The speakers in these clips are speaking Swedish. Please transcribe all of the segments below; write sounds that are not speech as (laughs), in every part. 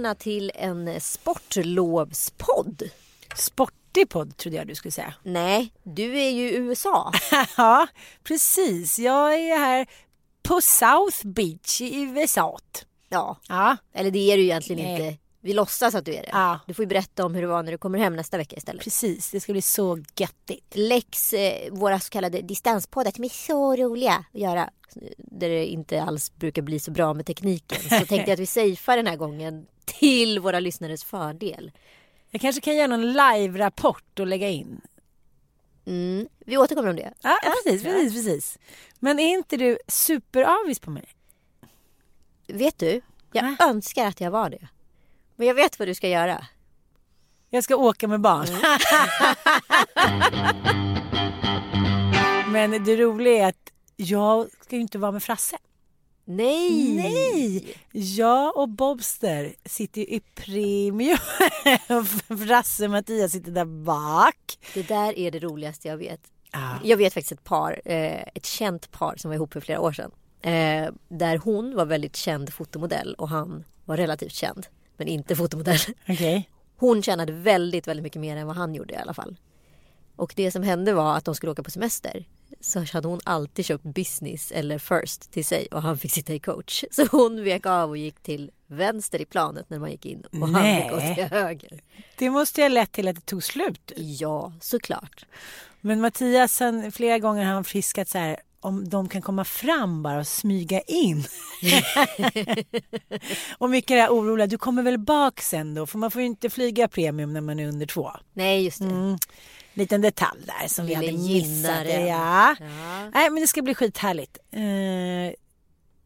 Välkomna till en sportlovspodd. Sportig podd trodde jag du skulle säga. (laughs) Nej, du är ju i USA. (laughs) ja, precis. Jag är här på South Beach i USA. Ja, Ja, eller det är du egentligen Nej. inte. Vi låtsas att du är det. Ja. Du får ju berätta om hur det var när du kommer hem nästa vecka istället. precis. Det ska bli så göttigt. Lex, eh, våra så kallade distanspoddar som är så roliga att göra. Där det inte alls brukar bli så bra med tekniken. Så tänkte jag att vi safear den här gången till våra lyssnares fördel. Jag kanske kan göra någon live-rapport och lägga in. Mm. Vi återkommer om det. Ja, precis, precis, precis. Men är inte du superavis på mig? Vet du? Jag Va? önskar att jag var det. Men jag vet vad du ska göra. Jag ska åka med barn. (laughs) Men det roliga är att jag ska ju inte vara med Frasse. Nej! Nej! Jag och Bobster sitter ju i premium. (laughs) Frasse och Mattias sitter där bak. Det där är det roligaste jag vet. Ja. Jag vet faktiskt ett par, eh, ett känt par som var ihop för flera år sedan. Eh, där hon var väldigt känd fotomodell och han var relativt känd. Men inte fotomodell. Okej. Hon tjänade väldigt, väldigt mycket mer än vad han gjorde i alla fall. Och det som hände var att de skulle åka på semester. Så hade hon alltid köpt business eller first till sig och han fick sitta i coach. (laughs) Så hon vek av och gick till vänster i planet när man gick in och han Nej. fick gå till höger. Det måste ju ha lett till att det tog slut. Ja, såklart. Men Mattias, han, flera gånger har han friskat så här om de kan komma fram bara och smyga in. (laughs) och mycket det här oroliga, du kommer väl bak sen då? För man får ju inte flyga premium när man är under två. Nej, just det. Mm. Liten detalj där som vi Ville hade missat. Ja. Ja. Nej, men det ska bli skithärligt. Eh,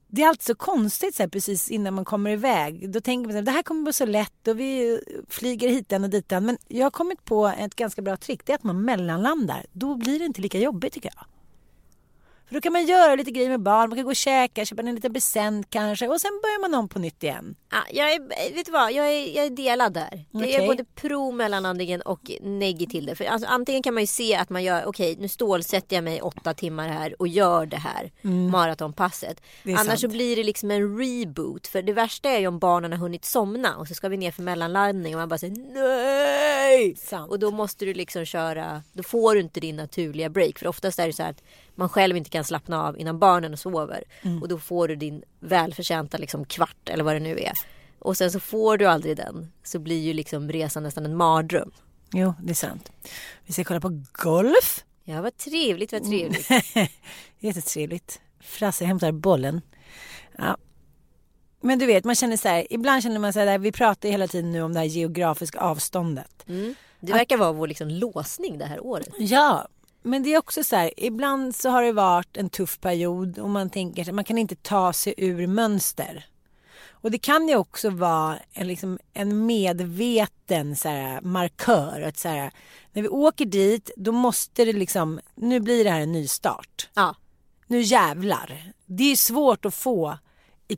det är alltid så konstigt så här, precis innan man kommer iväg. Då tänker man här, det här kommer bli så lätt och vi flyger hit och ditan. Men jag har kommit på ett ganska bra trick. Det är att man mellanlandar. Då blir det inte lika jobbigt tycker jag. För då kan man göra lite grejer med barn. Man kan gå och käka, köpa en liten present kanske. Och sen börjar man om på nytt igen. Ja, jag är, vet du vad, jag är, jag är delad där. Det är både pro mellanandningen och negg till det. För alltså, antingen kan man ju se att man gör, okej nu stålsätter jag mig åtta timmar här och gör det här maratonpasset. Mm. Det är Annars så sant. blir det liksom en reboot. För det värsta är ju om barnen har hunnit somna och så ska vi ner för mellanlandning och man bara säger nej. Sant. Och då måste du liksom köra, då får du inte din naturliga break. För oftast är det så här att man själv inte kan slappna av innan barnen sover. Mm. Och då får du din välförtjänta liksom kvart eller vad det nu är. Och sen så får du aldrig den. Så blir ju liksom resan nästan en mardröm. Jo, det är sant. Vi ska kolla på golf. Ja vad trevligt, vad trevligt. (laughs) Jättetrevligt. Frasse hämtar bollen. Ja. Men du vet, man känner så här, ibland känner man så här, vi pratar ju hela tiden nu om det här geografiska avståndet. Mm. Det verkar vara vår liksom låsning det här året. Ja, men det är också så här, ibland så har det varit en tuff period och man tänker att man kan inte ta sig ur mönster. Och det kan ju också vara en, liksom, en medveten så här, markör. Att så här, när vi åker dit då måste det liksom, nu blir det här en ny start. Ja. Nu jävlar. Det är svårt att få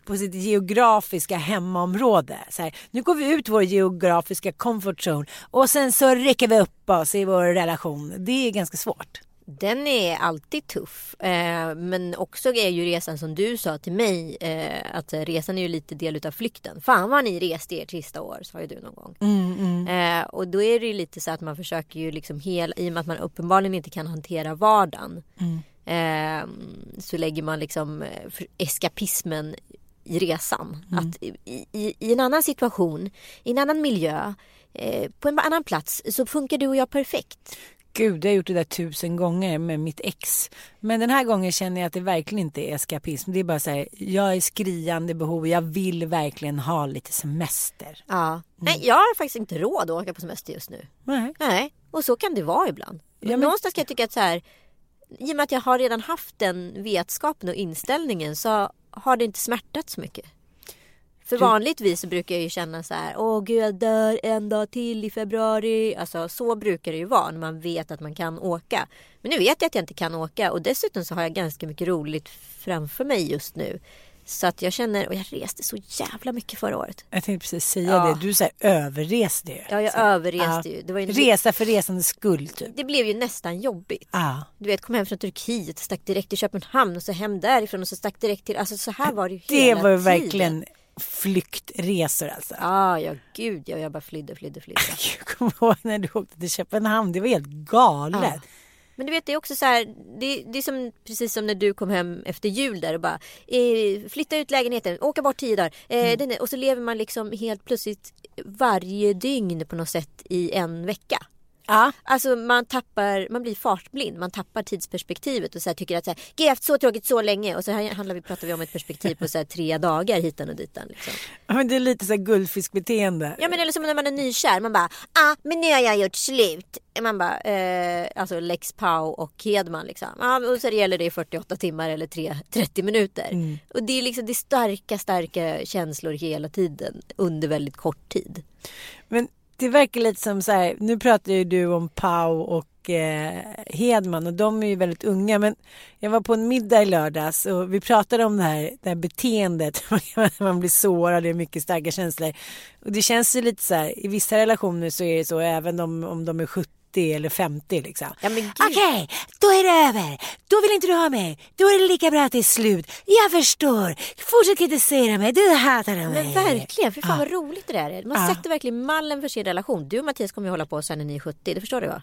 på sitt geografiska hemmaområde. Så här, nu går vi ut vår geografiska comfort zone och sen så räcker vi upp oss i vår relation. Det är ganska svårt. Den är alltid tuff. Eh, men också är ju resan som du sa till mig. Eh, att resan är ju lite del utav flykten. Fan vad ni reste ert sista år sa ju du någon gång. Eh, och då är det ju lite så att man försöker ju liksom hela, i och med att man uppenbarligen inte kan hantera vardagen. Eh, så lägger man liksom eskapismen i resan. Att i, i, I en annan situation, i en annan miljö, eh, på en annan plats så funkar du och jag perfekt. Gud, jag har gjort det där tusen gånger med mitt ex. Men den här gången känner jag att det verkligen inte är eskapism. Det är bara så här, jag är skriande behov. Jag vill verkligen ha lite semester. Ja. Nej, jag har faktiskt inte råd att åka på semester just nu. Nej. Nej, och så kan det vara ibland. Ja, men- Någonstans kan jag tycka att så här, i och med att jag har redan haft den vetskapen och inställningen så har det inte smärtat så mycket. För vanligtvis så brukar jag ju känna så här, åh gud jag dör en dag till i februari. Alltså så brukar det ju vara när man vet att man kan åka. Men nu vet jag att jag inte kan åka och dessutom så har jag ganska mycket roligt framför mig just nu. Så att jag känner, och jag reste så jävla mycket förra året. Jag tänkte precis säga Ja. det. Du så här, överreste ju. Ja, jag Så- överreste ju. Det var ju Resa för resandets skull typ. Det blev ju nästan jobbigt. Ja. Du vet, kom hem från Turkiet, stack direkt till Köpenhamn och så hem därifrån och så stack direkt till... Alltså så här var det ju Det hela var ju tiden. verkligen flyktresor alltså. Ja, ja gud ja, jag bara flydde, flydde, flydde. (laughs) Jag kommer ihåg när du åkte till Köpenhamn. Det var helt galet. Ja. Men du vet det är också så här, det, det är som, precis som när du kom hem efter jul där och bara eh, flytta ut lägenheten, åka bort tio dagar. Eh, Mm. den och så lever man liksom helt plötsligt varje dygn på något sätt i en vecka. Ja. Alltså man tappar, man blir fartblind, man tappar tidsperspektivet och så här tycker att så här, jag har haft så tråkigt så länge och så här handlar vi, pratar vi om ett perspektiv på så här, tre dagar hitan och ditan. Liksom. Ja, Men det är lite så här guldfiskbeteende. Ja men eller som när man är nykär, man bara ah men nu har jag gjort slut. Man bara, eh, alltså Lex Pau och Hedman liksom. Ja, och så gäller det i 48 timmar eller 3, 30 minuter. Och det är liksom det är starka, starka känslor hela tiden under väldigt kort tid. Men det verkar lite som så här, nu pratar ju du om Pau och eh, Hedman och de är ju väldigt unga men jag var på en middag i lördags och vi pratade om det här, det här beteendet (laughs) man blir sårad, det är mycket starka känslor. Och det känns ju lite så här, i vissa relationer så är det så även om, om de är 70 eller 50 liksom. Ja. Okej, då är det över. Då vill inte du ha mig. Då är det lika bra att det är slut. Jag förstår. Fortsätt kritisera mig. Du hatar mig. Men verkligen, för fan vad roligt det där är. Man Ja. sätter verkligen mallen för sin relation. Du och Mattias kommer ju hålla på sen när ni är 70, det förstår du va?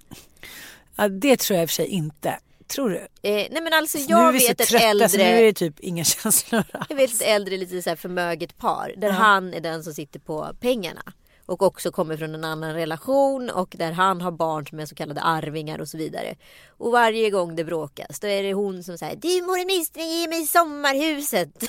Ja, det tror jag i och för sig inte. Tror du? Eh, nej men alltså jag vet ett trötta äldre... så nu är det typ inga (laughs) känslor. Jag vet ett äldre lite så här förmöget par där han är den som sitter på pengarna. Och också kommer från en annan relation och där han har barn som är så kallade arvingar och så vidare. Och varje gång det bråkas då är det hon som säger Du morminister ge mig sommarhuset. (laughs)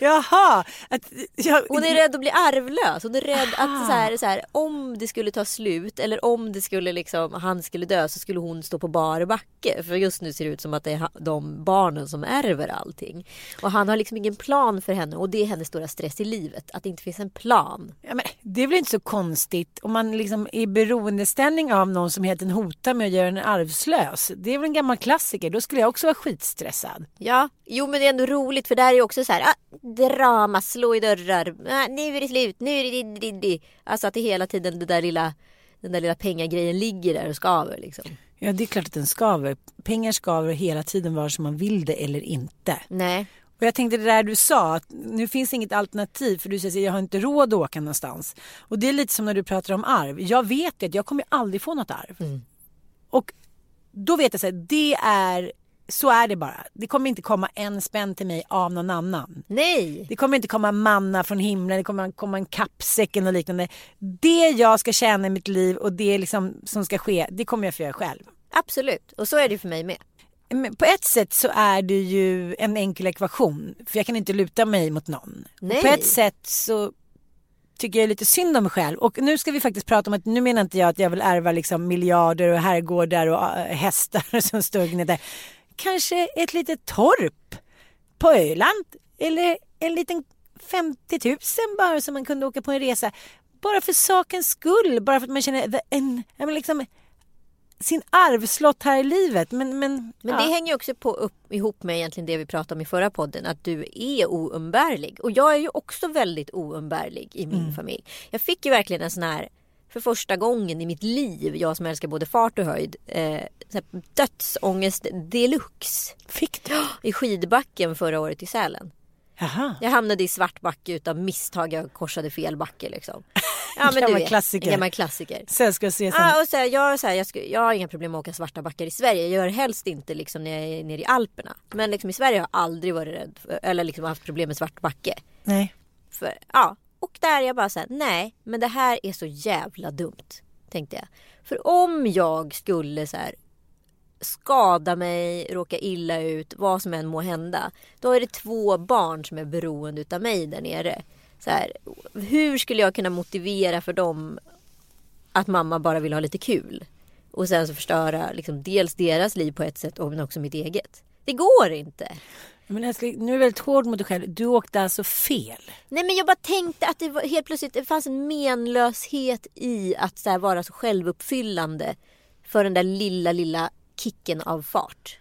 Jaha! Att, jag, Hon är rädd att bli arvlös. Hon är rädd att så här, så här, om det skulle ta slut eller om det skulle liksom, han skulle dö så skulle hon stå på bar backe. För just nu ser det ut som att det är de barnen som ärver allting. Och han har liksom ingen plan för henne och det är hennes stora stress i livet. Att det inte finns en plan. Ja, men, det är väl inte så konstigt om man liksom är i beroendeställning av någon som heter hotar med att göra en arvslös. Det är väl en gammal klassiker. Då skulle jag också vara skitstressad. Ja, jo men det är ändå roligt för där är ju också så här, ah, drama, slå i dörrar, ah, nu är det slut, nu är det di, di, di. Alltså att det hela tiden det där lilla, den där lilla pengagrejen ligger där och skaver liksom. Ja, det är klart att den skaver. Pengar skaver hela tiden vare sig man vill det eller inte. Nej. Och jag tänkte det där du sa, att nu finns inget alternativ för du säger att jag har inte råd att åka någonstans. Och det är lite som när du pratar om arv. Jag vet att jag kommer aldrig få något arv. Och då vet jag så här, det är, så är det bara. Det kommer inte komma en spänn till mig av någon annan. Nej. Det kommer inte komma manna från himlen, det kommer komma en kappsäck eller liknande. Det jag ska tjäna i mitt liv och det liksom som ska ske, det kommer jag få göra själv. Absolut. Och så är det för mig med. Men på ett sätt så är det ju en enkel ekvation. För jag kan inte luta mig mot någon. Nej. På ett sätt så tycker jag lite synd om mig själv. Och nu ska vi faktiskt prata om att nu menar inte jag att jag vill ärva liksom miljarder och herrgårdar och äh, hästar (laughs) som står gnäller. Kanske ett litet torp på Öland. Eller en liten 50 000 bara så man kunde åka på en resa. Bara för sakens skull, bara för att man känner en, en, liksom, sin arvslott här i livet. Men, men, men ja. det hänger också på upp, ihop med egentligen det vi pratade om i förra podden. Att du är oumbärlig. Och jag är ju också väldigt oumbärlig i min Mm. familj. Jag fick ju verkligen en sån här för första gången i mitt liv, jag som älskar både fart och höjd, eh, dödsångest deluxe Fick du? i skidbacken förra året i Sälen. Jaha. Jag hamnade i Svartbacke utav misstag, jag korsade fel backe liksom. Ja, men Gammal du vet, klassiker. En gammal klassiker. Sällskapsresan. Ah, och så här, jag, så här, jag, ska, jag har inga problem med att åka svarta backar i Sverige. Jag gör helst inte liksom, när jag är nere i Alperna. Men liksom, i Sverige har jag aldrig varit rädd för, eller liksom haft problem med svart backe. Nej. För, ja, och där är jag bara så här, nej, men det här är så jävla dumt. Tänkte jag. För om jag skulle så här skada mig, råka illa ut, vad som än må hända. Då är det två barn som är beroende utav mig där nere. Så här, hur skulle jag kunna motivera för dem att mamma bara vill ha lite kul? Och sen så förstöra liksom, dels deras liv på ett sätt och men också mitt eget. Det går inte. Men älskling, nu är du väldigt hård mot dig själv. Du åkte alltså fel. Nej men jag bara tänkte att det var helt plötsligt det fanns en menlöshet i att så här, vara så självuppfyllande för den där lilla, lilla kicken av fart.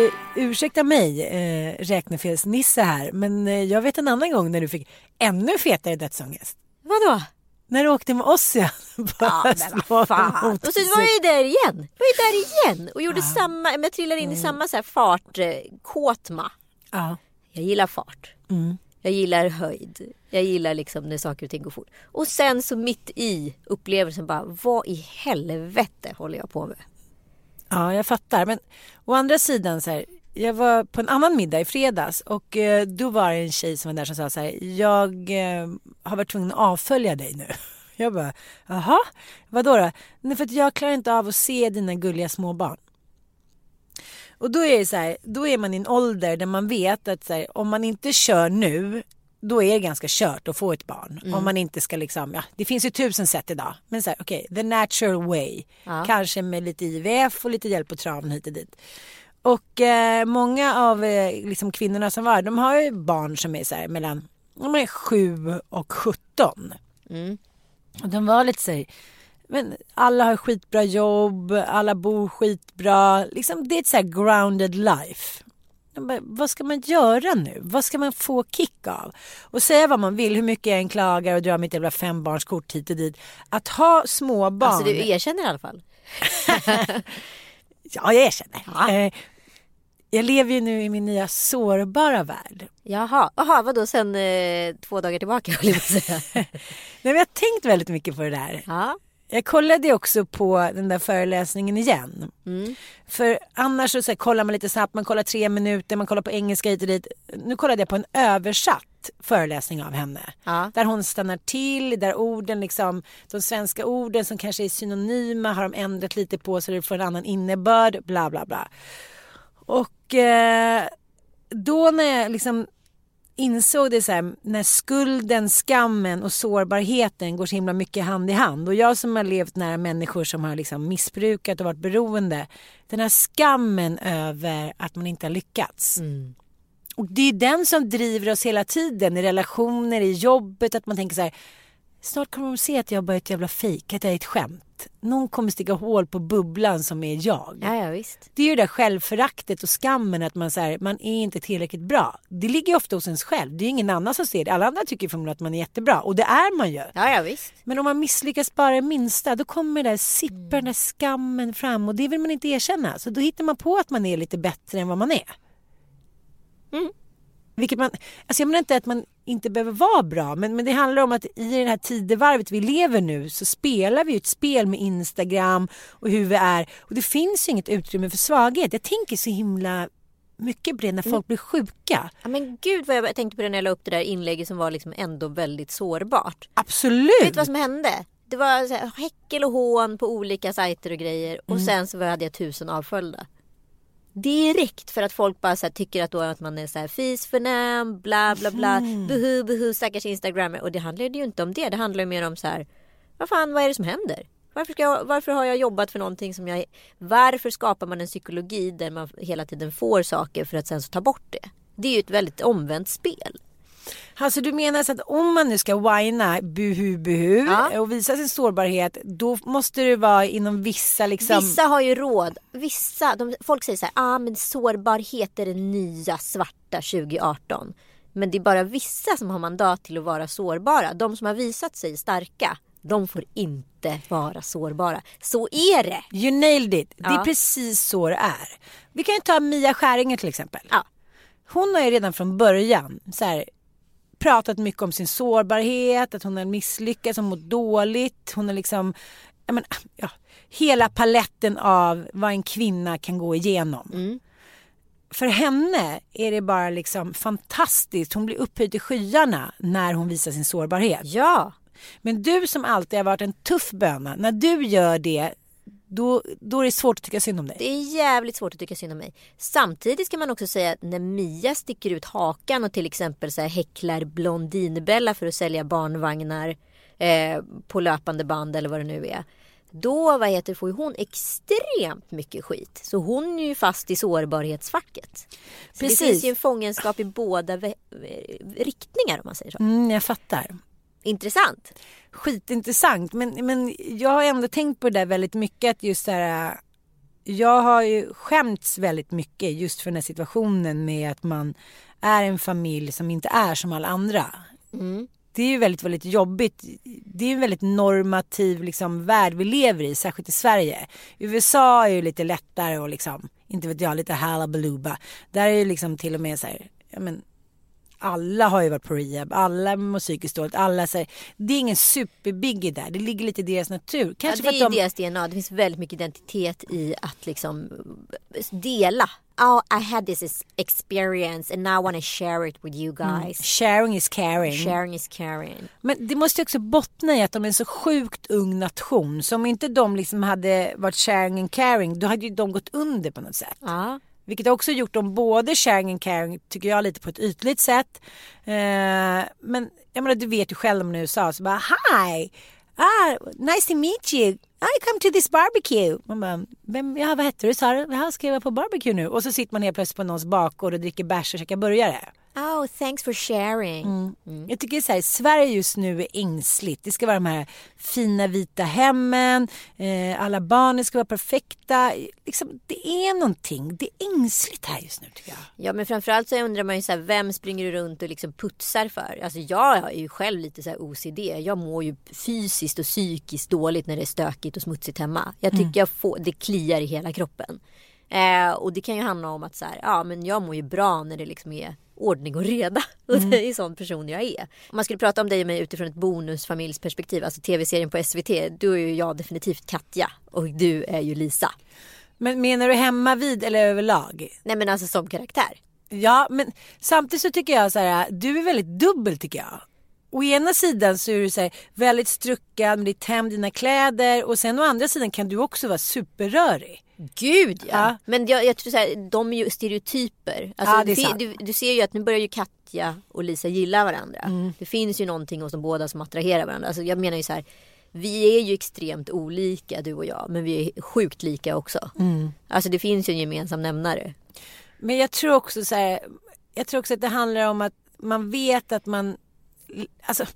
Uh, ursäkta mig, uh, räknefelsnisse här, men uh, jag vet en annan gång när du fick ännu fetare dödsångest. Vadå? När du åkte med oss igen. (laughs) Ja men vad fan. Och så var jag ju där igen. Jag var ju där igen och gjorde samma, men jag trillade in i samma så här fart, eh, kåtma. Ja. Jag gillar fart. Mm. Jag gillar höjd. Jag gillar liksom när saker och ting går fort. Och sen så mitt i upplevelsen bara, vad i helvete håller jag på med? Ja, jag fattar. Men å andra sidan så här, jag var på en annan middag i fredags och eh, då var det en tjej som var där som sa så här, jag eh, har varit tvungen att avfölja dig nu. (laughs) Jag bara, jaha, vadå då? Nej, för att jag klarar inte av att se dina gulliga småbarn. Och då är det så här, då är man i en ålder där man vet att så här, om man inte kör nu då är det ganska kört att få ett barn. Om man inte ska liksom, ja det finns ju tusen sätt idag. Men så här, okej, the natural way. Ja. Kanske med lite IVF och lite hjälp på traven hit och dit. Och eh, många av eh, liksom kvinnorna som var de har ju barn som är så här mellan de är 7 och 17. Mm. Och de var lite så här, men alla har skitbra jobb, alla bor skitbra. Liksom, det är ett så här grounded life. Vad ska man göra nu? Vad ska man få kick av? Och säga vad man vill, hur mycket jag än klagar och drar mitt jävla fembarnskort hit och dit. Att ha små barn. Alltså du erkänner i alla fall. (laughs) Ja, jag erkänner. Ja. Eh, jag lever ju nu i min nya sårbara värld. Jaha, Jaha vadå sen eh, två dagar tillbaka (laughs) jag säga. (laughs) Nej, men jag har tänkt väldigt mycket på det där. Ja. Jag kollade också på den där föreläsningen igen. Mm. För annars så, så här, kollar man lite snabbt, man kollar tre minuter, man kollar på engelska hit och dit. Nu kollade jag på en översatt föreläsning av henne. Ja. Där hon stannar till, där orden liksom, de svenska orden som kanske är synonyma har de ändrat lite på så det får en annan innebörd, bla bla bla. Och eh, då när jag liksom insåg det så här, när skulden, skammen och sårbarheten går så himla mycket hand i hand. Och jag som har levt nära människor som har liksom missbrukat och varit beroende. Den här skammen över att man inte har lyckats. Mm. Och det är den som driver oss hela tiden i relationer, i jobbet. Att man tänker så här, snart kommer de se att jag bara är ett jävla fejk, att jag är ett skämt. Någon kommer sticka hål på bubblan som är jag. ja, ja visst. Det är ju det där självföraktet och skammen att man, så här, man är inte tillräckligt bra. Det ligger ofta hos ens själv. Det är ingen annan som ser det. Alla andra tycker förmodligen att man är jättebra och det är man ju. Ja, ja visst. Men om man misslyckas bara det minsta då kommer det där sippa den där skammen fram och det vill man inte erkänna. Så då hittar man på att man är lite bättre än vad man är. Mm. Vilket man, alltså jag menar inte att man inte behöver vara bra men, men det handlar om att i det här tidevarvet vi lever nu så spelar vi ett spel med Instagram och hur vi är och det finns ju inget utrymme för svaghet. Jag tänker så himla mycket på det när folk blir sjuka. Ja, men gud vad jag tänkte på det när jag la upp det där inlägget som var liksom ändå väldigt sårbart. Absolut! Vet du vad som hände? Det var så här, häckel och hån på olika sajter och grejer och sen så hade jag tusen avföljda. Direkt för att folk bara så här, tycker att, då att man är så här fisförnäm, bla bla bla, buhu buhu stackars instagrammer. Och det handlade ju inte om det, det handlar ju mer om så här, vad fan vad är det som händer? Varför, ska jag, varför har jag jobbat för någonting som jag... Varför skapar man en psykologi där man hela tiden får saker för att sen så ta bort det? Det är ju ett väldigt omvänt spel. Alltså du menar så att om man nu ska whina buhu buhu Ja. och visa sin sårbarhet då måste det vara inom vissa liksom... Vissa har ju råd. Vissa, de, folk säger så här, ah, men sårbarhet är det nya svarta 2018. Men det är bara vissa som har mandat till att vara sårbara. De som har visat sig starka, de får inte vara sårbara. Så är det. You nailed it. Det är Ja. precis så det är. Vi kan ju ta Mia Skäringer till exempel. Ja. Hon har ju redan från början så här, pratat mycket om sin sårbarhet, att hon har misslyckats, hon mått dåligt. Hon har liksom, jag men, ja, hela paletten av vad en kvinna kan gå igenom. Mm. För henne är det bara liksom fantastiskt. Hon blir upphöjd till skyarna när hon visar sin sårbarhet. Ja, Men du som alltid har varit en tuff böna, när du gör det, då, då är det svårt att tycka synd om dig. det är jävligt svårt att tycka synd om mig. Samtidigt ska man också säga att när Mia sticker ut hakan och till exempel så här häcklar Blondinbella för att sälja barnvagnar eh, på löpande band eller vad det nu är. Då vad heter, får ju hon extremt mycket skit. Så hon är ju fast i sårbarhetsfacket. Så det Precis. finns ju en fångenskap i båda vä- riktningar om man säger så. Mm, jag fattar. Intressant. Skitintressant. Men, men jag har ändå tänkt på det där väldigt mycket. Att just så här, jag har ju skämts väldigt mycket just för den här situationen med att man är en familj som inte är som alla andra. Det är ju väldigt, väldigt jobbigt. Det är en väldigt normativ liksom, värld vi lever i, särskilt i Sverige. USA är ju lite lättare och liksom, inte vet jag, lite halabaluba. Där är ju liksom till och med så här, ja men alla har ju varit på rehab, alla mår psykiskt dåligt, alla säger det är ingen superbiggie där, det ligger lite i deras natur. Ja, Kanske det är de, deras DNA. Det finns väldigt mycket identitet i att liksom dela. Oh, I had this experience and now I want to share it with you guys. sharing is caring. Sharing is caring. Men det måste också bottna i att de är en så sjukt ung nation. Så om inte de liksom hade varit sharing and caring, då hade ju de gått under på något sätt. Ja. Vilket har också gjort dem både sharing and caring, tycker jag, lite på ett ytligt sätt. Eh, men jag menar, du vet ju själv om i USA, så bara hi, ah, nice to meet you. I come to this barbecue. Man bara, vem, ja, vad hette du sa du? Ja, ska jag vara på barbecue nu? Och så sitter man helt plötsligt på någons bakgård och dricker bärs och käkar burgare. Oh, thanks for sharing. Mm. Jag tycker så här, Sverige just nu är ängsligt. Det ska vara de här fina vita hemmen, eh, alla barnen ska vara perfekta. Liksom, det är någonting, det är ängsligt här just nu tycker jag. Ja men framförallt så undrar man ju så här, vem springer du runt och liksom putsar för? Alltså jag är ju själv lite så här OCD. Jag mår ju fysiskt och psykiskt dåligt när det är stökigt och smutsigt hemma. Jag tycker jag får, det kliar i hela kroppen. Eh, och det kan ju handla om att så här, ja men jag mår ju bra när det liksom är ordning och reda. (laughs) Och det är sån person jag är. Om man skulle prata om dig och mig utifrån ett bonusfamiljsperspektiv, alltså tv-serien på SVT, då är ju jag definitivt Katja och du är ju Lisa. Men menar du hemma vid eller överlag? Nej men alltså som karaktär. Ja, men samtidigt så tycker jag så här, du är väldigt dubbel tycker jag. Å ena sidan så är du så här, väldigt struckad med ditt hem, dina kläder och sen å andra sidan kan du också vara superrörig. Gud ja. Ja. Men jag, jag tror så här, de är ju stereotyper. Alltså, Ja, det är sant. du, du ser ju att nu börjar ju Katja och Lisa gilla varandra. Mm. Det finns ju någonting hos de båda som attraherar varandra. Alltså, jag menar ju så här. Vi är ju extremt olika du och jag. Men vi är sjukt lika också. Mm. Alltså det finns ju en gemensam nämnare. Men jag tror också så här, jag tror också att det handlar om att man vet att man Alltså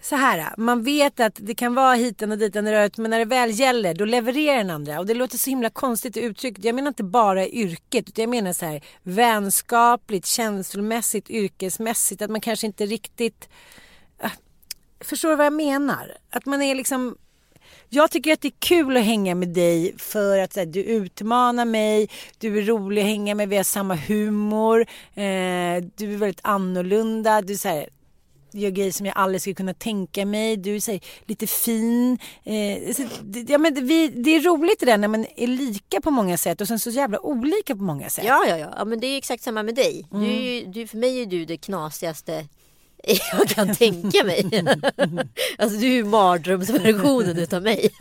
så här, man vet att det kan vara hiten och ditan röret men när det väl gäller då levererar den andra och det låter så himla konstigt uttryckt. Jag menar inte bara yrket utan jag menar så här vänskapligt, känslomässigt, yrkesmässigt att man kanske inte riktigt äh, Förstår du vad jag menar? Att man är liksom jag tycker att det är kul att hänga med dig för att så här, du utmanar mig, du är rolig att hänga med, vi har samma humor, eh, du är väldigt annorlunda, du så här, gör grejer som jag aldrig skulle kunna tänka mig, du är lite fin. Eh, så, det, ja, men vi, det är roligt det där när man är lika på många sätt och sen så jävla olika på många sätt. Ja, ja, ja. ja men det är exakt samma med dig. Du, Mm. ju, du, för mig är du det knasigaste (laughs) jag kan tänka mig. (laughs) alltså du är ju mardrömsversionen utav mig. (laughs)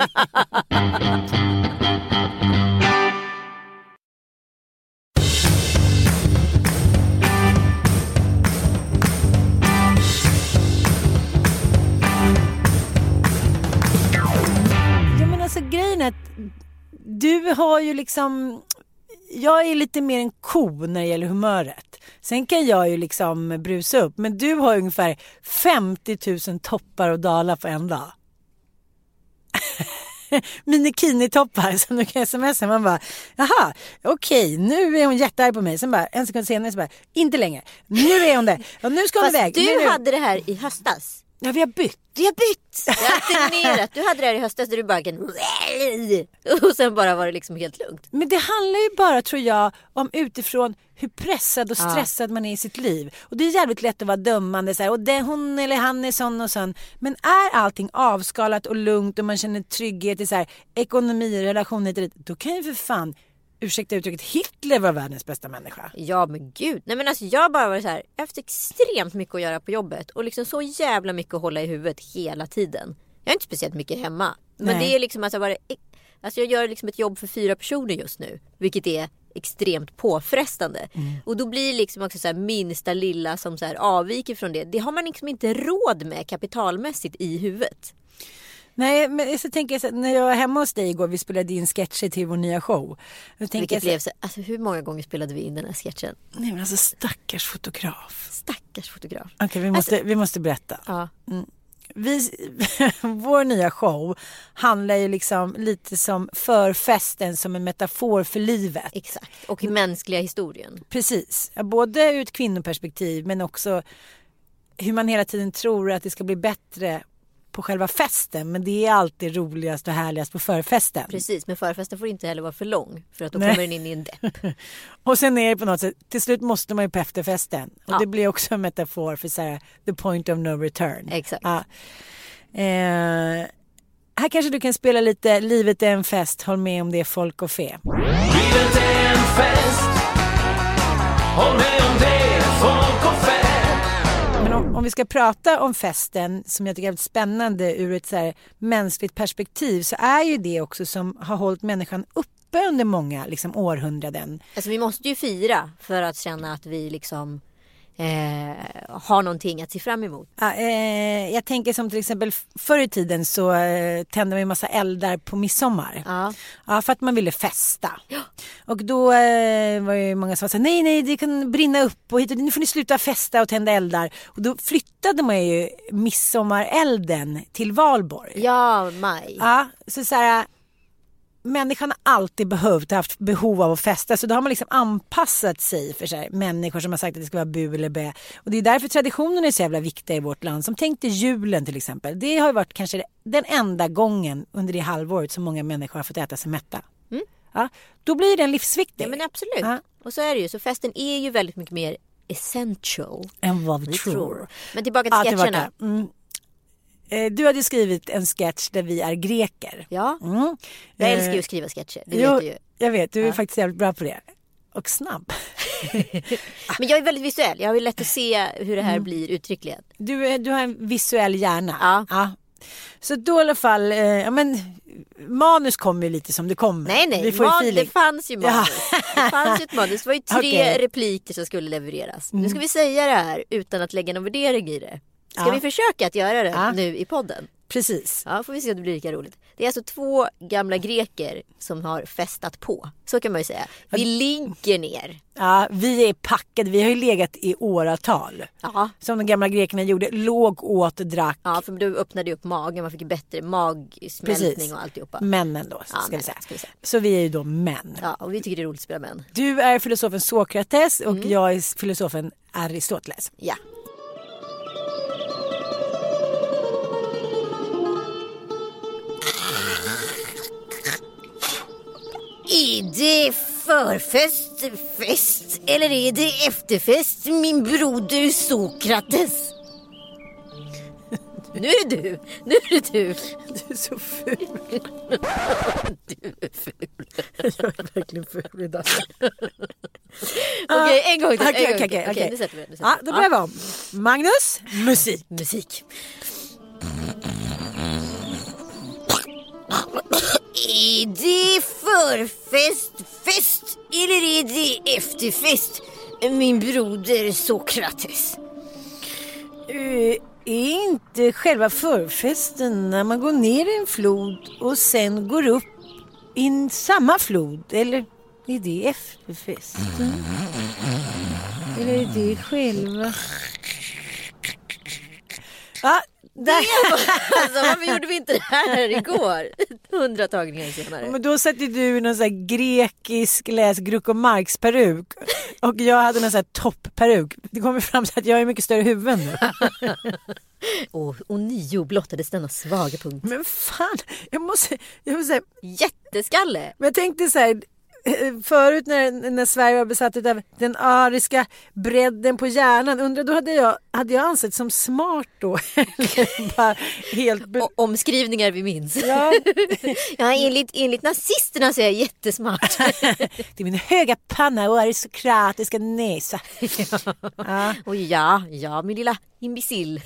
alltså grejen är att du har ju liksom jag är lite mer en ko när det gäller humöret. Sen kan jag ju liksom brusa upp. Men du har ungefär 50 000 toppar och dalar på en dag. (laughs) Minikini-toppar som du kan smsa. Man bara, jaha, okej, nu är hon jättearg på mig. Sen bara, en sekund senare så bara, inte längre. Nu är hon det. Och nu ska hon Fast iväg. du Nu- hade det här i höstas. Ja, vi har bytt. Vi har bytt! Jag har alternerat. Du hade det här i höstas där du bara kan... Och sen bara var det liksom helt lugnt. Men det handlar ju bara tror jag om utifrån hur pressad och stressad man är i sitt liv. Och det är jävligt lätt att vara dömande så här, och det, hon eller han är sån och sån. Men är allting avskalat och lugnt och man känner trygghet i så här, ekonomi, relationer hit och dit. Då kan ju för fan, ursäkta uttrycket, Hitler vara världens bästa människa. Ja men gud. Nej men alltså jag bara var så här. Jag har haft extremt mycket att göra på jobbet. Och liksom så jävla mycket att hålla i huvudet hela tiden. Jag är inte speciellt mycket hemma. Men Nej. det är liksom alltså bara... Alltså jag gör liksom ett jobb för fyra personer just nu. Vilket är extremt påfrestande. Och då blir liksom också så minsta lilla som så avviker från det. Det har man liksom inte råd med kapitalmässigt i huvudet. Nej, men så tänker jag så när jag var hemma hos dig igår, vi spelade in sketcher till vår nya show. Jag Vilket så blev så, alltså hur många gånger spelade vi in den här sketchen? nej men alltså stackars fotograf. Stackars fotograf. Okej, vi, måste, vi måste berätta. Ja. vi, (laughs) vår nya show handlar ju liksom lite som förfesten som en metafor för livet. Exakt. Och i mänskliga historien. Precis, både ur ett kvinnoperspektiv men också hur man hela tiden tror att det ska bli bättre på själva festen men det är alltid roligast och härligast på förfesten. Precis, men förfesten får inte heller vara för lång. För att då Nej. kommer den in i en depp. (laughs) Och sen är det på något sätt, till slut måste man ju på efterfesten. Och Ja. det blir också en metafor för så här, the point of no return. Exakt. Ja. Eh, här kanske du kan spela lite Livet är en fest, håll med om det är folk och fe. Livet är en fest Håll med om, vi ska prata om festen som jag tycker är väldigt spännande ur ett så här mänskligt perspektiv så är ju det också som har hållit människan uppe under många liksom, århundraden. Alltså vi måste ju fira för att känna att vi liksom eh, har någonting att se fram emot. Ja, eh, jag tänker som till exempel förr i tiden så eh, tände man ju massa eldar på midsommar. Ja. Ja, för att man ville festa. Och då eh, var det många som sa nej, nej, det kan brinna upp och hit och nu får ni sluta festa och tända eldar. Och då flyttade man ju midsommarelden till Valborg. Ja, maj. Ja, så så här, människan har alltid behövt, haft behov av att festa. Så då har man liksom anpassat sig för här, människor som har sagt att det ska vara bu eller bä. Och det är därför traditionen är så jävla viktiga i vårt land. Som tänk dig julen till exempel. Det har ju varit kanske den enda gången under det halvåret som många människor har fått äta sig mätta. Ja, då blir den livsviktig. Ja men absolut. Ja. Och så är det ju. Så festen är ju väldigt mycket mer essential. Än vad vi Vi tror. tror. Men tillbaka Ja, till tillbaka. sketcherna. Mm. Eh, Du hade skrivit en sketch där vi är greker. Ja, Mm. jag Eh, älskar ju att skriva sketcher. Det jo, vet du ju. Jag vet, du är faktiskt jävligt bra på det. Och snabb. (laughs) Men jag är väldigt visuell. Jag har ju lätt att se hur det här Mm. blir uttryckligen. Du, du har en visuell hjärna. Ja. Så då i alla fall, eh, ja men manus kommer ju lite som det kommer. Nej, nej. Vi får Man, det fanns ju manus. Det fanns ju ett manus. Det var ju (laughs) tre. Mm. repliker som skulle levereras. Nu ska vi säga det här utan att lägga någon värdering i det. Ska Ja. vi försöka att göra det Ja. nu i podden? Precis. Ja, får vi se om det blir lika roligt. Det är alltså två gamla greker som har festat på. Så kan man ju säga. Vi ligger ner. Ja, vi är packade, vi har ju legat i åratal. Ja. Som de gamla grekerna gjorde, låg, åt, drack. Ja, för du öppnade ju upp magen. Man fick bättre magsmältning Precis. och alltihopa. Männen då, ska, Ja, vi män, säga. ska vi säga. Så vi är ju då män. Ja, och vi tycker det är roligt att spela män. Du är filosofen Sokrates och Mm. jag är filosofen Aristoteles. Ja. Är det förfest, fest eller är det efterfest min broder Sokrates? (laughs) Nu är det du, nu är det du. Du är så ful. (laughs) Du är ful. Jag är verkligen ful idag. (laughs) Okej, en gång till. Okej, okej, okej, Okej, nu sätter vi. Sätter Ja, vi. då börjar vi om. Magnus, musik. Musik. Är det förfest, fest eller är det efterfest? Min broder Sokrates. Uh, är inte själva förfesten när man går ner i en flod och sen går upp i samma flod? Eller? Är det efterfesten? Eller är det själva? Ja, där. Alltså, varför gjorde vi inte det här igår? Hundra tagningar senare. Men då satte du i någon sån här grekisk läs Groucho Marx peruk och jag hade någon sån här toppperuk. Det kommer fram till att jag är mycket större huvud nu. (laughs) Och, och nio blottades denna svaga punkt. Men fan, jag måste, jag måste säga, Jätteskalle! men jag tänkte så här förut när, när Sverige var besatt av den ariska bredden på hjärnan, undrar då hade jag, hade jag ansett som smart då? (laughs) Bara helt... be- omskrivningar vi minns. Ja, (laughs) Ja, enligt, enligt nazisterna så är jag jättesmart. (laughs) det är min höga panna och aristokratiska näsa. Ja. Och ja, ja min lilla imbecill.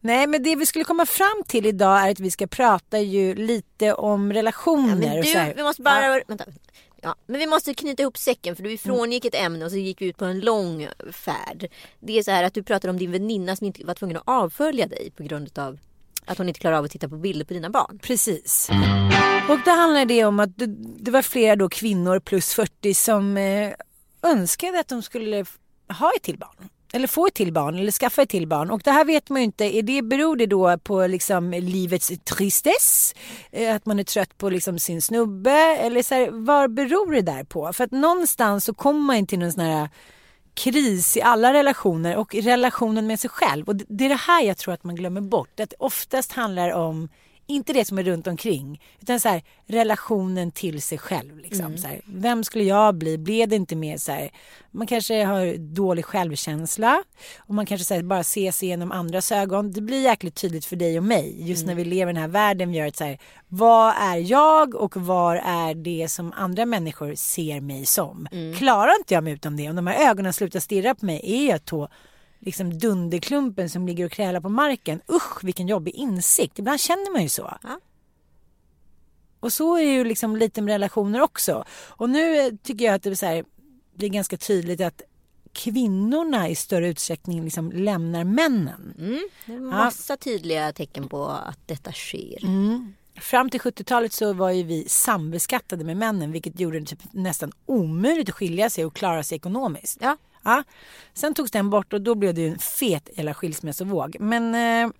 Nej men det vi skulle komma fram till idag är att vi ska prata ju lite om relationer. Men och så du, vi måste bara... Vänta. Ja, men vi måste knyta ihop säcken för du frångick ett ämne och så gick vi ut på en lång färd. Det är så här att du pratar om din väninna som inte var tvungen att avfölja dig på grund av att hon inte klarar av att titta på bilder på dina barn. Precis. Och då handlar det om att det, det var flera då kvinnor plus 40 som eh, önskade att de skulle ha ett till barn. Eller få ett till barn eller skaffa ett till barn. Och det här vet man ju inte. Är det, beror det då på liksom livets tristess? Eh, att man är trött på liksom sin snubbe? Eller så här, vad beror det där på? För att någonstans så kommer man in till någon sån här kris i alla relationer och i relationen med sig själv. Och det det är det här jag tror att man glömmer bort. Att det oftast handlar om inte det som är runt omkring utan så här, relationen till sig själv. Liksom. Så här, vem skulle jag bli? Blev det inte mer så här, man kanske har dålig självkänsla och man kanske så här, bara ser sig genom andras ögon. Det blir jäkligt tydligt för dig och mig just när vi lever i den här världen. Vi gör ett så här, vad är jag och vad är det som andra människor ser mig som? Klarar inte jag mig utan det, om de här ögonen slutar stirra på mig, är jag då liksom dunderklumpen som ligger och krälar på marken. Usch vilken jobbig insikt. Ibland känner man ju så. Ja. Och så är ju liksom lite med relationer också. Och nu eh, tycker jag att det är här, blir ganska tydligt att kvinnorna i större utsträckning liksom lämnar männen. Mm. Det är massa tydliga tecken på att detta sker. Fram till 70-talet så var ju vi sambeskattade med männen vilket gjorde det typ nästan omöjligt att skilja sig och klara sig ekonomiskt. Ja. Ja. Sen togs den bort och då blev det ju en fet jävla skilsmässovåg. Men eh,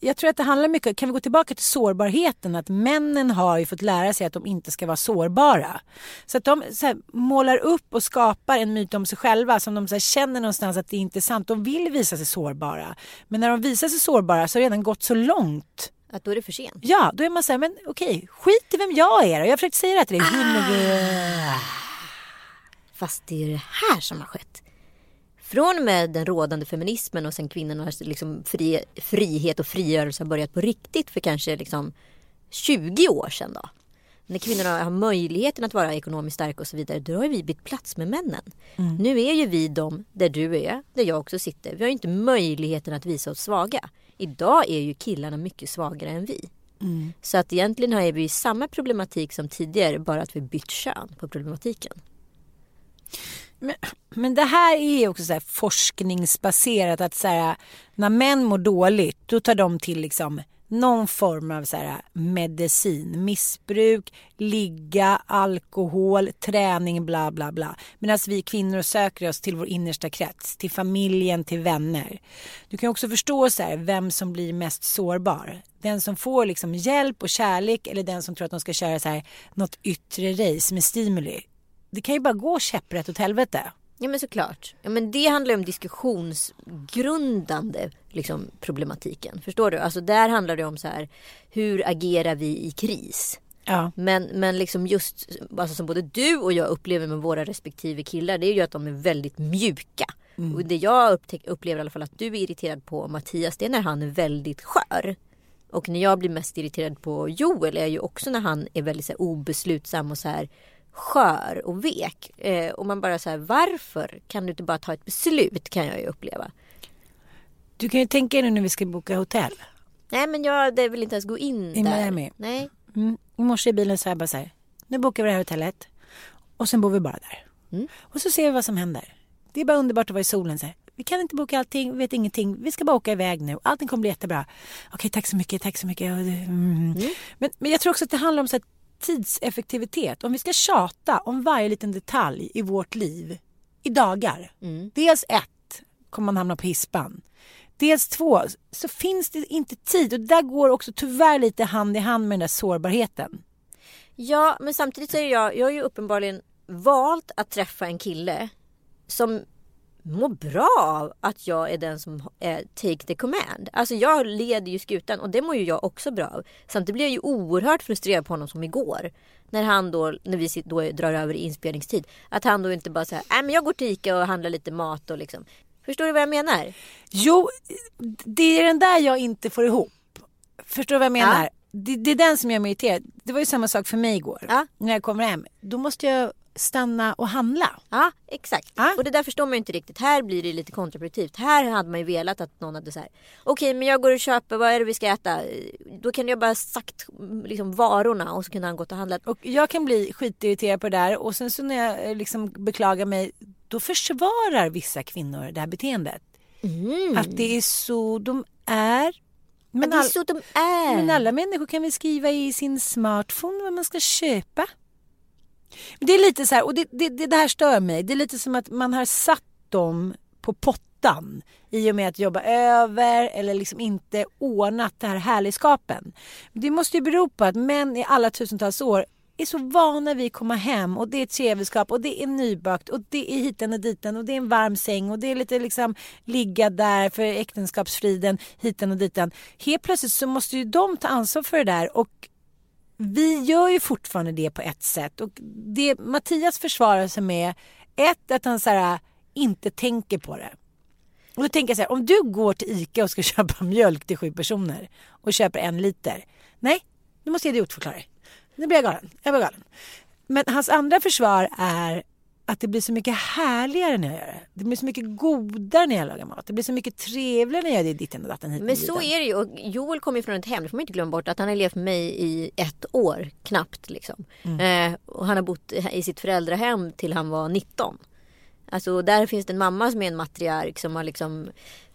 jag tror att det handlar mycket, kan vi gå tillbaka till sårbarheten, att männen har ju fått lära sig att de inte ska vara sårbara. Så att de så här, målar upp och skapar en myt om sig själva som de så här, känner någonstans att det inte är sant. De vill visa sig sårbara. Men när de visar sig sårbara så har det redan gått så långt Att då är det för sent. Ja, då är man så här, men okej, skit i vem jag är då. Jag har försökt säga det till dig. Hundra- Fast det är det här som har skett. Från och med den rådande feminismen och sen kvinnornas liksom fri, frihet och frigörelse har börjat på riktigt för kanske liksom 20 år sedan då. När kvinnorna har möjligheten att vara ekonomiskt starka och så vidare, då har vi bytt plats med männen. Nu är ju vi de där du är, där jag också sitter. Vi har ju inte möjligheten att visa oss svaga. Idag är ju killarna mycket svagare än vi. Så att egentligen har vi samma problematik som tidigare, bara att vi bytt kön på problematiken. Men, men det här är också så forskningsbaserat att så här, när män mår dåligt då tar de till liksom någon form av så här, äh, medicin, missbruk, ligga, alkohol, träning, bla bla bla. Medan vi kvinnor söker oss till vår innersta krets, till familjen, till vänner. Du kan också förstå så här, vem som blir mest sårbar. Den som får liksom hjälp och kärlek eller den som tror att de ska köra så här, något yttre race med stimuli. Det kan ju bara gå käpprätt åt helvete. Ja men såklart. Ja, men det handlar om diskussionsgrundande liksom, problematiken. Förstår du? Alltså där handlar det om så här. Hur agerar vi i kris? Ja. Men, men liksom just alltså som både du och jag upplever med våra respektive killar det är ju att de är väldigt mjuka. Och det jag upplever i alla fall att du är irriterad på Mattias det är när han är väldigt skör. Och när jag blir mest irriterad på Joel är ju också när han är väldigt så här, obeslutsam och så här skör och vek. Eh, och man bara så här varför kan du inte bara ta ett beslut kan jag ju uppleva. Du kan ju tänka dig nu när vi ska boka hotell. Nej men jag det vill inte ens gå in I där. Miami? Nej. Mm. I morse i bilen så jag bara så här. Nu bokar vi det här hotellet. Och sen bor vi bara där. Mm. Och så ser vi vad som händer. Det är bara underbart att vara i solen. Så här. Vi kan inte boka allting, vi vet ingenting. Vi ska bara åka iväg nu. Allting kommer bli jättebra. Okej, tack så mycket, tack så mycket. Det- Mm. Men, men jag tror också att det handlar om så här, tidseffektivitet. Om vi ska tjata om varje liten detalj i vårt liv i dagar. Dels ett, kommer man hamna på hispan. Dels två, så finns det inte tid. Och där går också tyvärr lite hand i hand med den där sårbarheten. Ja, men samtidigt så är jag, jag har ju uppenbarligen valt att träffa en kille som mår bra av att jag är den som är take the command. Alltså jag leder ju skutan och det mår ju jag också bra av. Samtidigt blir jag ju oerhört frustrerad på honom som igår. När han då, när vi då drar över inspelningstid. Att han då inte bara säger, nej men jag går till Ica och handlar lite mat och liksom. Förstår du vad jag menar? Jo, det är den där jag inte får ihop. Förstår du vad jag menar? Ja. Det, det är den som gör mig irriterad. Det var ju samma sak för mig igår. Ja. När jag kommer hem. Då måste jag stanna och handla. Ja, exakt. Ja. Och det där förstår man ju inte riktigt. Här blir det lite kontraproduktivt. Här hade man ju velat att någon hade så här. Okej, men jag går och köper. Vad är det vi ska äta? Då kan jag bara sagt liksom varorna och så kunde han gått och handlat. Och jag kan bli skitirriterad på det där och sen så när jag eh, liksom beklagar mig då försvarar vissa kvinnor det här beteendet. Att det är så de är. Men, all, så de är. men alla människor kan väl skriva i sin smartphone vad man ska köpa. Men Det är lite så här, och det, det, det, här stör mig. Det är lite som att man har satt dem på pottan i och med att jobba över eller liksom inte ordnat det här härligskapen. Det måste ju bero på att män i alla tusentals år är så vana vid att komma hem och det är ett trevselskap och det är nybakt och det är hiten och diten och det är en varm säng och det är lite liksom ligga där för äktenskapsfriden hiten och diten. Helt plötsligt så måste ju de ta ansvar för det där och vi gör ju fortfarande det på ett sätt och det Mattias försvarar sig med ett att han så här, äh, inte tänker på det. Och då tänker jag så här, om du går till ICA och ska (laughs) köpa mjölk till sju personer och köper en liter. Nej, nu måste jag idiotförklara dig. Nu blir jag galen. Jag blir galen. Men hans andra försvar är att det blir så mycket härligare när jag gör det. Det blir så mycket godare när jag lagar mat. Det blir så mycket trevligare när jag gör det ditten och datten hit Men så är det ju. Och Joel kommer ju från ett hem. Det får man inte glömma bort. Att han har levt med mig i ett år knappt. Liksom. Mm. Eh, och han har bott i sitt föräldrahem till han var 19. Alltså där finns det en mamma som är en matriark som har liksom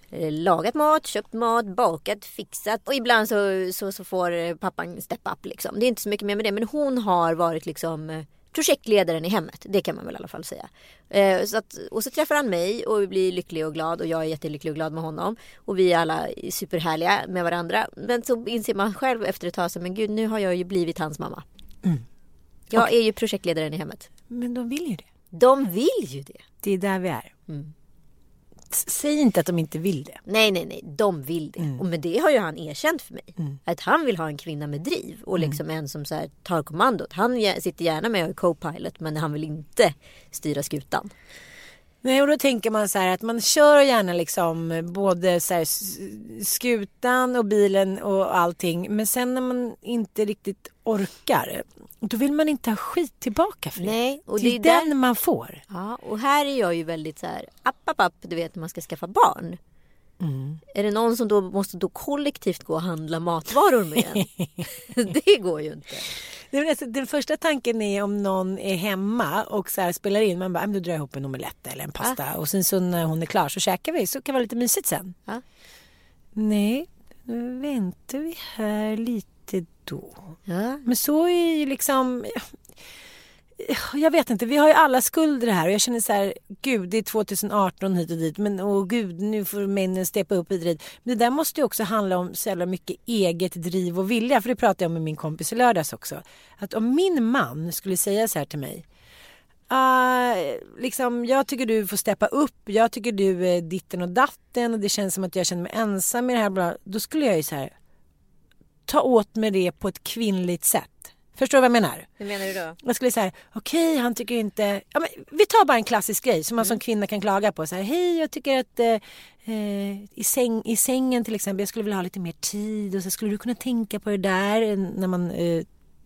eh, lagat mat, köpt mat, bakat, fixat. Och ibland så, så, så får pappan step up liksom. Det är inte så mycket mer med det. Men hon har varit liksom eh, projektledaren i hemmet. Det kan man väl i alla fall säga. Eh, så att, och så träffar han mig och vi blir lycklig och glad och jag är jättelycklig och glad med honom. Och vi är alla superhärliga med varandra. Men så inser man själv efter ett tag så men gud nu har jag ju blivit hans mamma. Jag är ju projektledaren i hemmet. Men de vill ju det. De vill ju det. Det är där vi är. Mm. Säg inte att de inte vill det. Nej, nej, nej. De vill det. Och med det har ju han erkänt för mig. Att han vill ha en kvinna med driv. Och liksom en som så tar kommandot. Han sitter gärna med och är co-pilot. Men han vill inte styra skutan. Nej, och då tänker man så här att man kör gärna liksom både så här skutan och bilen och allting. Men sen när man inte riktigt orkar, då vill man inte ha skit tillbaka för det. Nej, och det det är den där- man får. Ja, och här är jag ju väldigt så här, app, app, app, du vet när man ska skaffa barn. Är det någon som då måste då kollektivt gå och handla matvaror med en? (laughs) (laughs) det går ju inte. Den första tanken är om någon är hemma och så spelar in. Man bara, "Ah, då drar jag ihop en omelett eller en pasta. Och sen så när hon är klar så käkar vi. Så kan det vara lite mysigt sen. Ja. Nej, nu väntar vi här lite då. Ja. Men så är ju liksom... Jag vet inte, vi har ju alla skulder här och jag känner så här, gud det är 2018 hit och dit men åh gud nu får männen steppa upp hit och dit. Men det där måste ju också handla om så jävla mycket eget driv och vilja för det pratade jag med min kompis i lördags också. Att om min man skulle säga så här till mig Uh, liksom, jag tycker du får steppa upp, jag tycker du är ditten och datten och det känns som att jag känner mig ensam i det här. Bla. Då skulle jag ju så här ta åt mig det på ett kvinnligt sätt. Förstår du vad jag menar? Hur menar du då? Jag skulle säga, okej han tycker inte, ja, men vi tar bara en klassisk grej som man som kvinna kan klaga på. Så här, Hej jag tycker att eh, eh, i, säng, i sängen till exempel, jag skulle vilja ha lite mer tid och så skulle du kunna tänka på det där när man eh,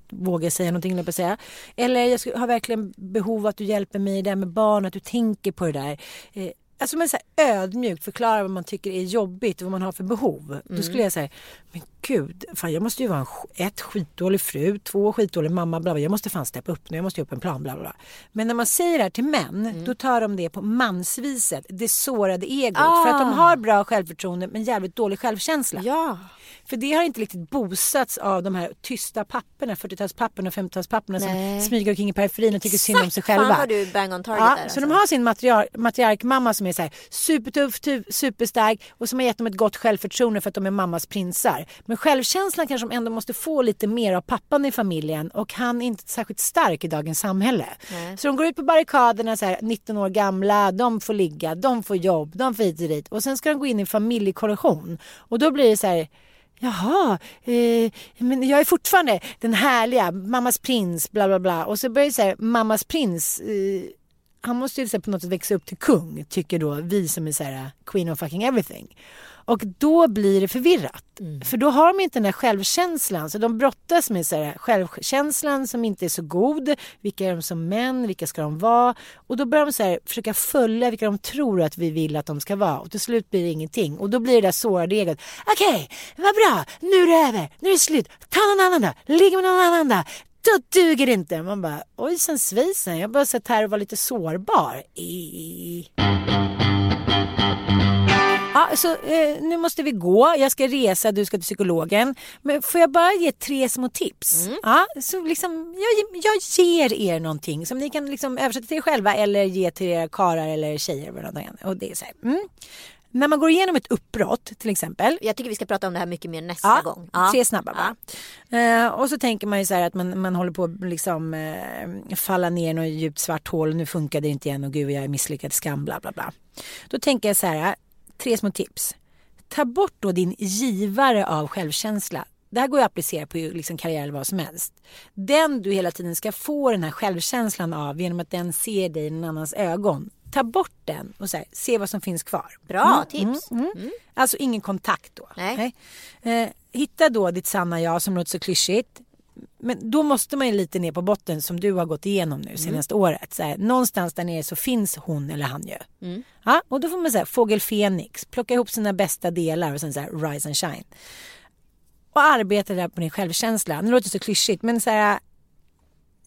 vågar säga någonting, på säga. Eller jag skulle, har verkligen behov av att du hjälper mig där med barn, att du tänker på det där. Eh, Alltså men så här ödmjukt förklara vad man tycker är jobbigt och vad man har för behov. Då skulle jag säga, men gud, fan jag måste ju vara en, ett skitdålig fru, två skitdålig mamma, bla, bla. jag måste fan steppa upp nu, jag måste göra upp en plan, bla bla. bla. Men när man säger det här till män, Mm. då tar de det på mansviset, det sårade egot. Ah. För att de har bra självförtroende men jävligt dålig självkänsla. Ja. För det har inte riktigt boostats av de här tysta papporna, 40-talspapporna och 50-talspapporna som smyger omkring i periferin och tycker synd om sig själva. Fan vad du bang on target Ja, där så alltså. de har sin matriar- matriarkmamma som är så här supertuff, tu- superstark och som har gett dem ett gott självförtroende för att de är mammas prinsar. Men självkänslan kanske de ändå måste få lite mer av pappan i familjen och han är inte särskilt stark i dagens samhälle. Nej. Så de går ut på barrikaderna så här, 19 år gamla, de får ligga, de får jobb, de får hit och dit och sen ska de gå in i familjekollektion och då blir det så här Jaha, eh, men jag är fortfarande den härliga mammas prins, bla bla bla. Och så börjar det så här, mammas prins, eh, han måste ju på något sätt växa upp till kung, tycker då vi som är så här, queen of fucking everything. Och då blir det förvirrat. För då har de inte den här självkänslan. Så de brottas med så här, självkänslan som inte är så god. Vilka är de som män? Vilka ska de vara? Och då börjar de så här, försöka följa vilka de tror att vi vill att de ska vara. Och till slut blir det ingenting. Och då blir det där sårade egot. Okej, vad bra. Nu är det över. Nu är det slut. Ta någon annan då. Ligg med någon annan då. Då duger det inte. Man bara, ojsan svisen. Jag har bara sett här och var lite sårbar. I... Ja, så eh, nu måste vi gå. Jag ska resa, du ska till psykologen. Men får jag bara ge tre små tips? Ja, så liksom, jag, jag ger er någonting som ni kan liksom översätta till er själva eller ge till era karlar eller tjejer. eller är. Och det är så här, mm. När man går igenom ett uppbrott till exempel. Jag tycker vi ska prata om det här mycket mer nästa Ja, gång. Ja. tre snabba bara. Eh, och så tänker man ju så här att man, man håller på att liksom eh, falla ner i något djupt svart hål. Nu funkar det inte igen och gud jag är misslyckad, skam, bla bla bla. Då tänker jag så här, tre små tips. Ta bort då din givare av självkänsla. Det här går att applicera på liksom karriär eller vad som helst. Den du hela tiden ska få den här självkänslan av genom att den ser dig i någon annans ögon. Ta bort den och här, se vad som finns kvar. Bra tips. Mm. Alltså ingen kontakt då. Nej. Eh, hitta då ditt sanna jag som låter så klyschigt. Men då måste man ju lite ner på botten som du har gått igenom nu senaste året. Så här, någonstans där nere så finns hon eller han ju. Ja, och då får man säga fågel Fenix, plocka ihop sina bästa delar och sen så här, rise and shine. Och arbeta där på din självkänsla. Nu låter det så klyschigt men så här,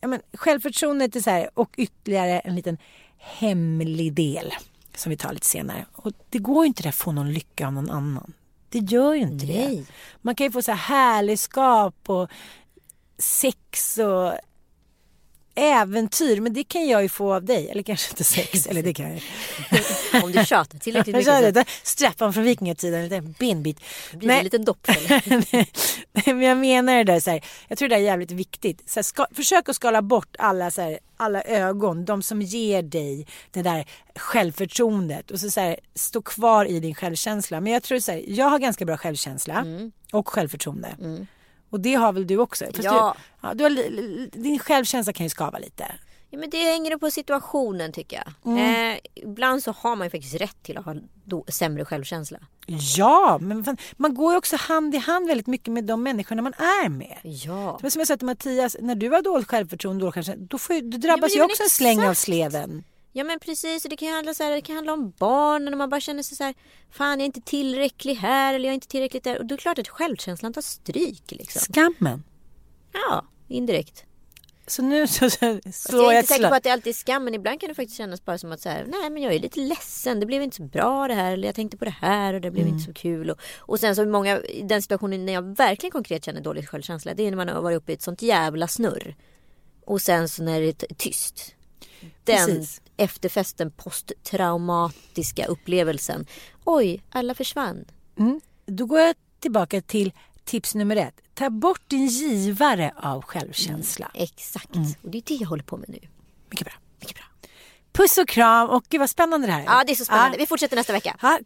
ja, men självförtroendet är så här, och ytterligare en liten hemlig del som vi tar lite senare. Och det går ju inte det att få någon lycka av någon annan. Det gör ju inte det. Nej. Man kan ju få så här härligskap och sex och äventyr. Men det kan jag ju få av dig. Eller kanske inte sex. (laughs) eller det kan jag (laughs) Om du tjatar tillräckligt mycket strappan från vikingatiden, en liten benbit. blir det en liten doppfälla. (laughs) men jag menar det där så här, jag tror det är jävligt viktigt. Så här, ska, försök att skala bort alla, så här, alla ögon, de som ger dig det där självförtroendet och så, så här, stå kvar i din självkänsla. Men jag tror så här, jag har ganska bra självkänsla och självförtroende. Och det har väl du också? Fast Ja. Du, ja du har, din självkänsla kan ju skava lite. Ja, men det hänger på situationen tycker jag. Mm. Eh, ibland så har man ju faktiskt rätt till att ha då, sämre självkänsla. Ja, men fan, man går ju också hand i hand väldigt mycket med de människorna man är med. Ja. Men som jag sa till Mattias, när du har dåligt självförtroende, dåligt självkänsla, då, får, då drabbas det ju också en släng av sleven. Ja men precis, och det kan handla, så här, det kan handla om barnen och man bara känner sig så här, fan jag är inte tillräcklig här eller jag är inte tillräckligt där. Och då är det klart att självkänslan tar stryk liksom. Skammen. Ja, indirekt. Så nu så, så slår jag är inte säker på att det alltid är skam, men ibland kan det faktiskt kännas bara som att så här, nej men jag är lite ledsen, det blev inte så bra det här, eller jag tänkte på det här och det blev Mm. inte så kul. Och, och sen så många, i den situationen när jag verkligen konkret känner dålig självkänsla, det är när man har varit uppe i ett sånt jävla snurr. Och sen så när det är tyst. Den Precis. Efterfesten, posttraumatiska upplevelsen. Oj, alla försvann. Mm. Då går jag tillbaka till tips nummer ett. Ta bort din givare av självkänsla. Exakt, Mm. och det är det jag håller på med nu. Mycket bra. Mycket bra. Puss och kram och gud vad spännande det här är. Ja, det är så spännande. Ja. Vi fortsätter nästa vecka. Ja,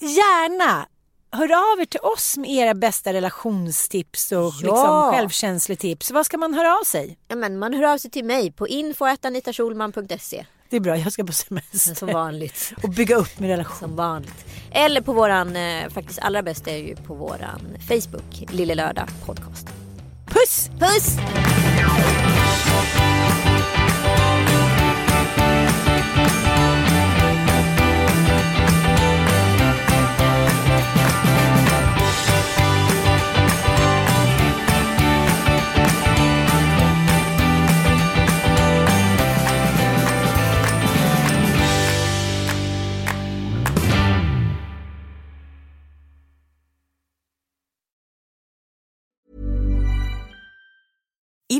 gärna hör av er till oss med era bästa relationstips och Ja. liksom självkänsletips. Vad ska man höra av sig? Ja, men man hör av sig till mig på info.anitaschulman.se Det är bra, jag ska på semester. som vanligt. Och bygga upp min relation. Som vanligt. Eller på våran, eh, faktiskt allra bästa är ju på våran Facebook, Lille Lördag Podcast. Puss! Puss!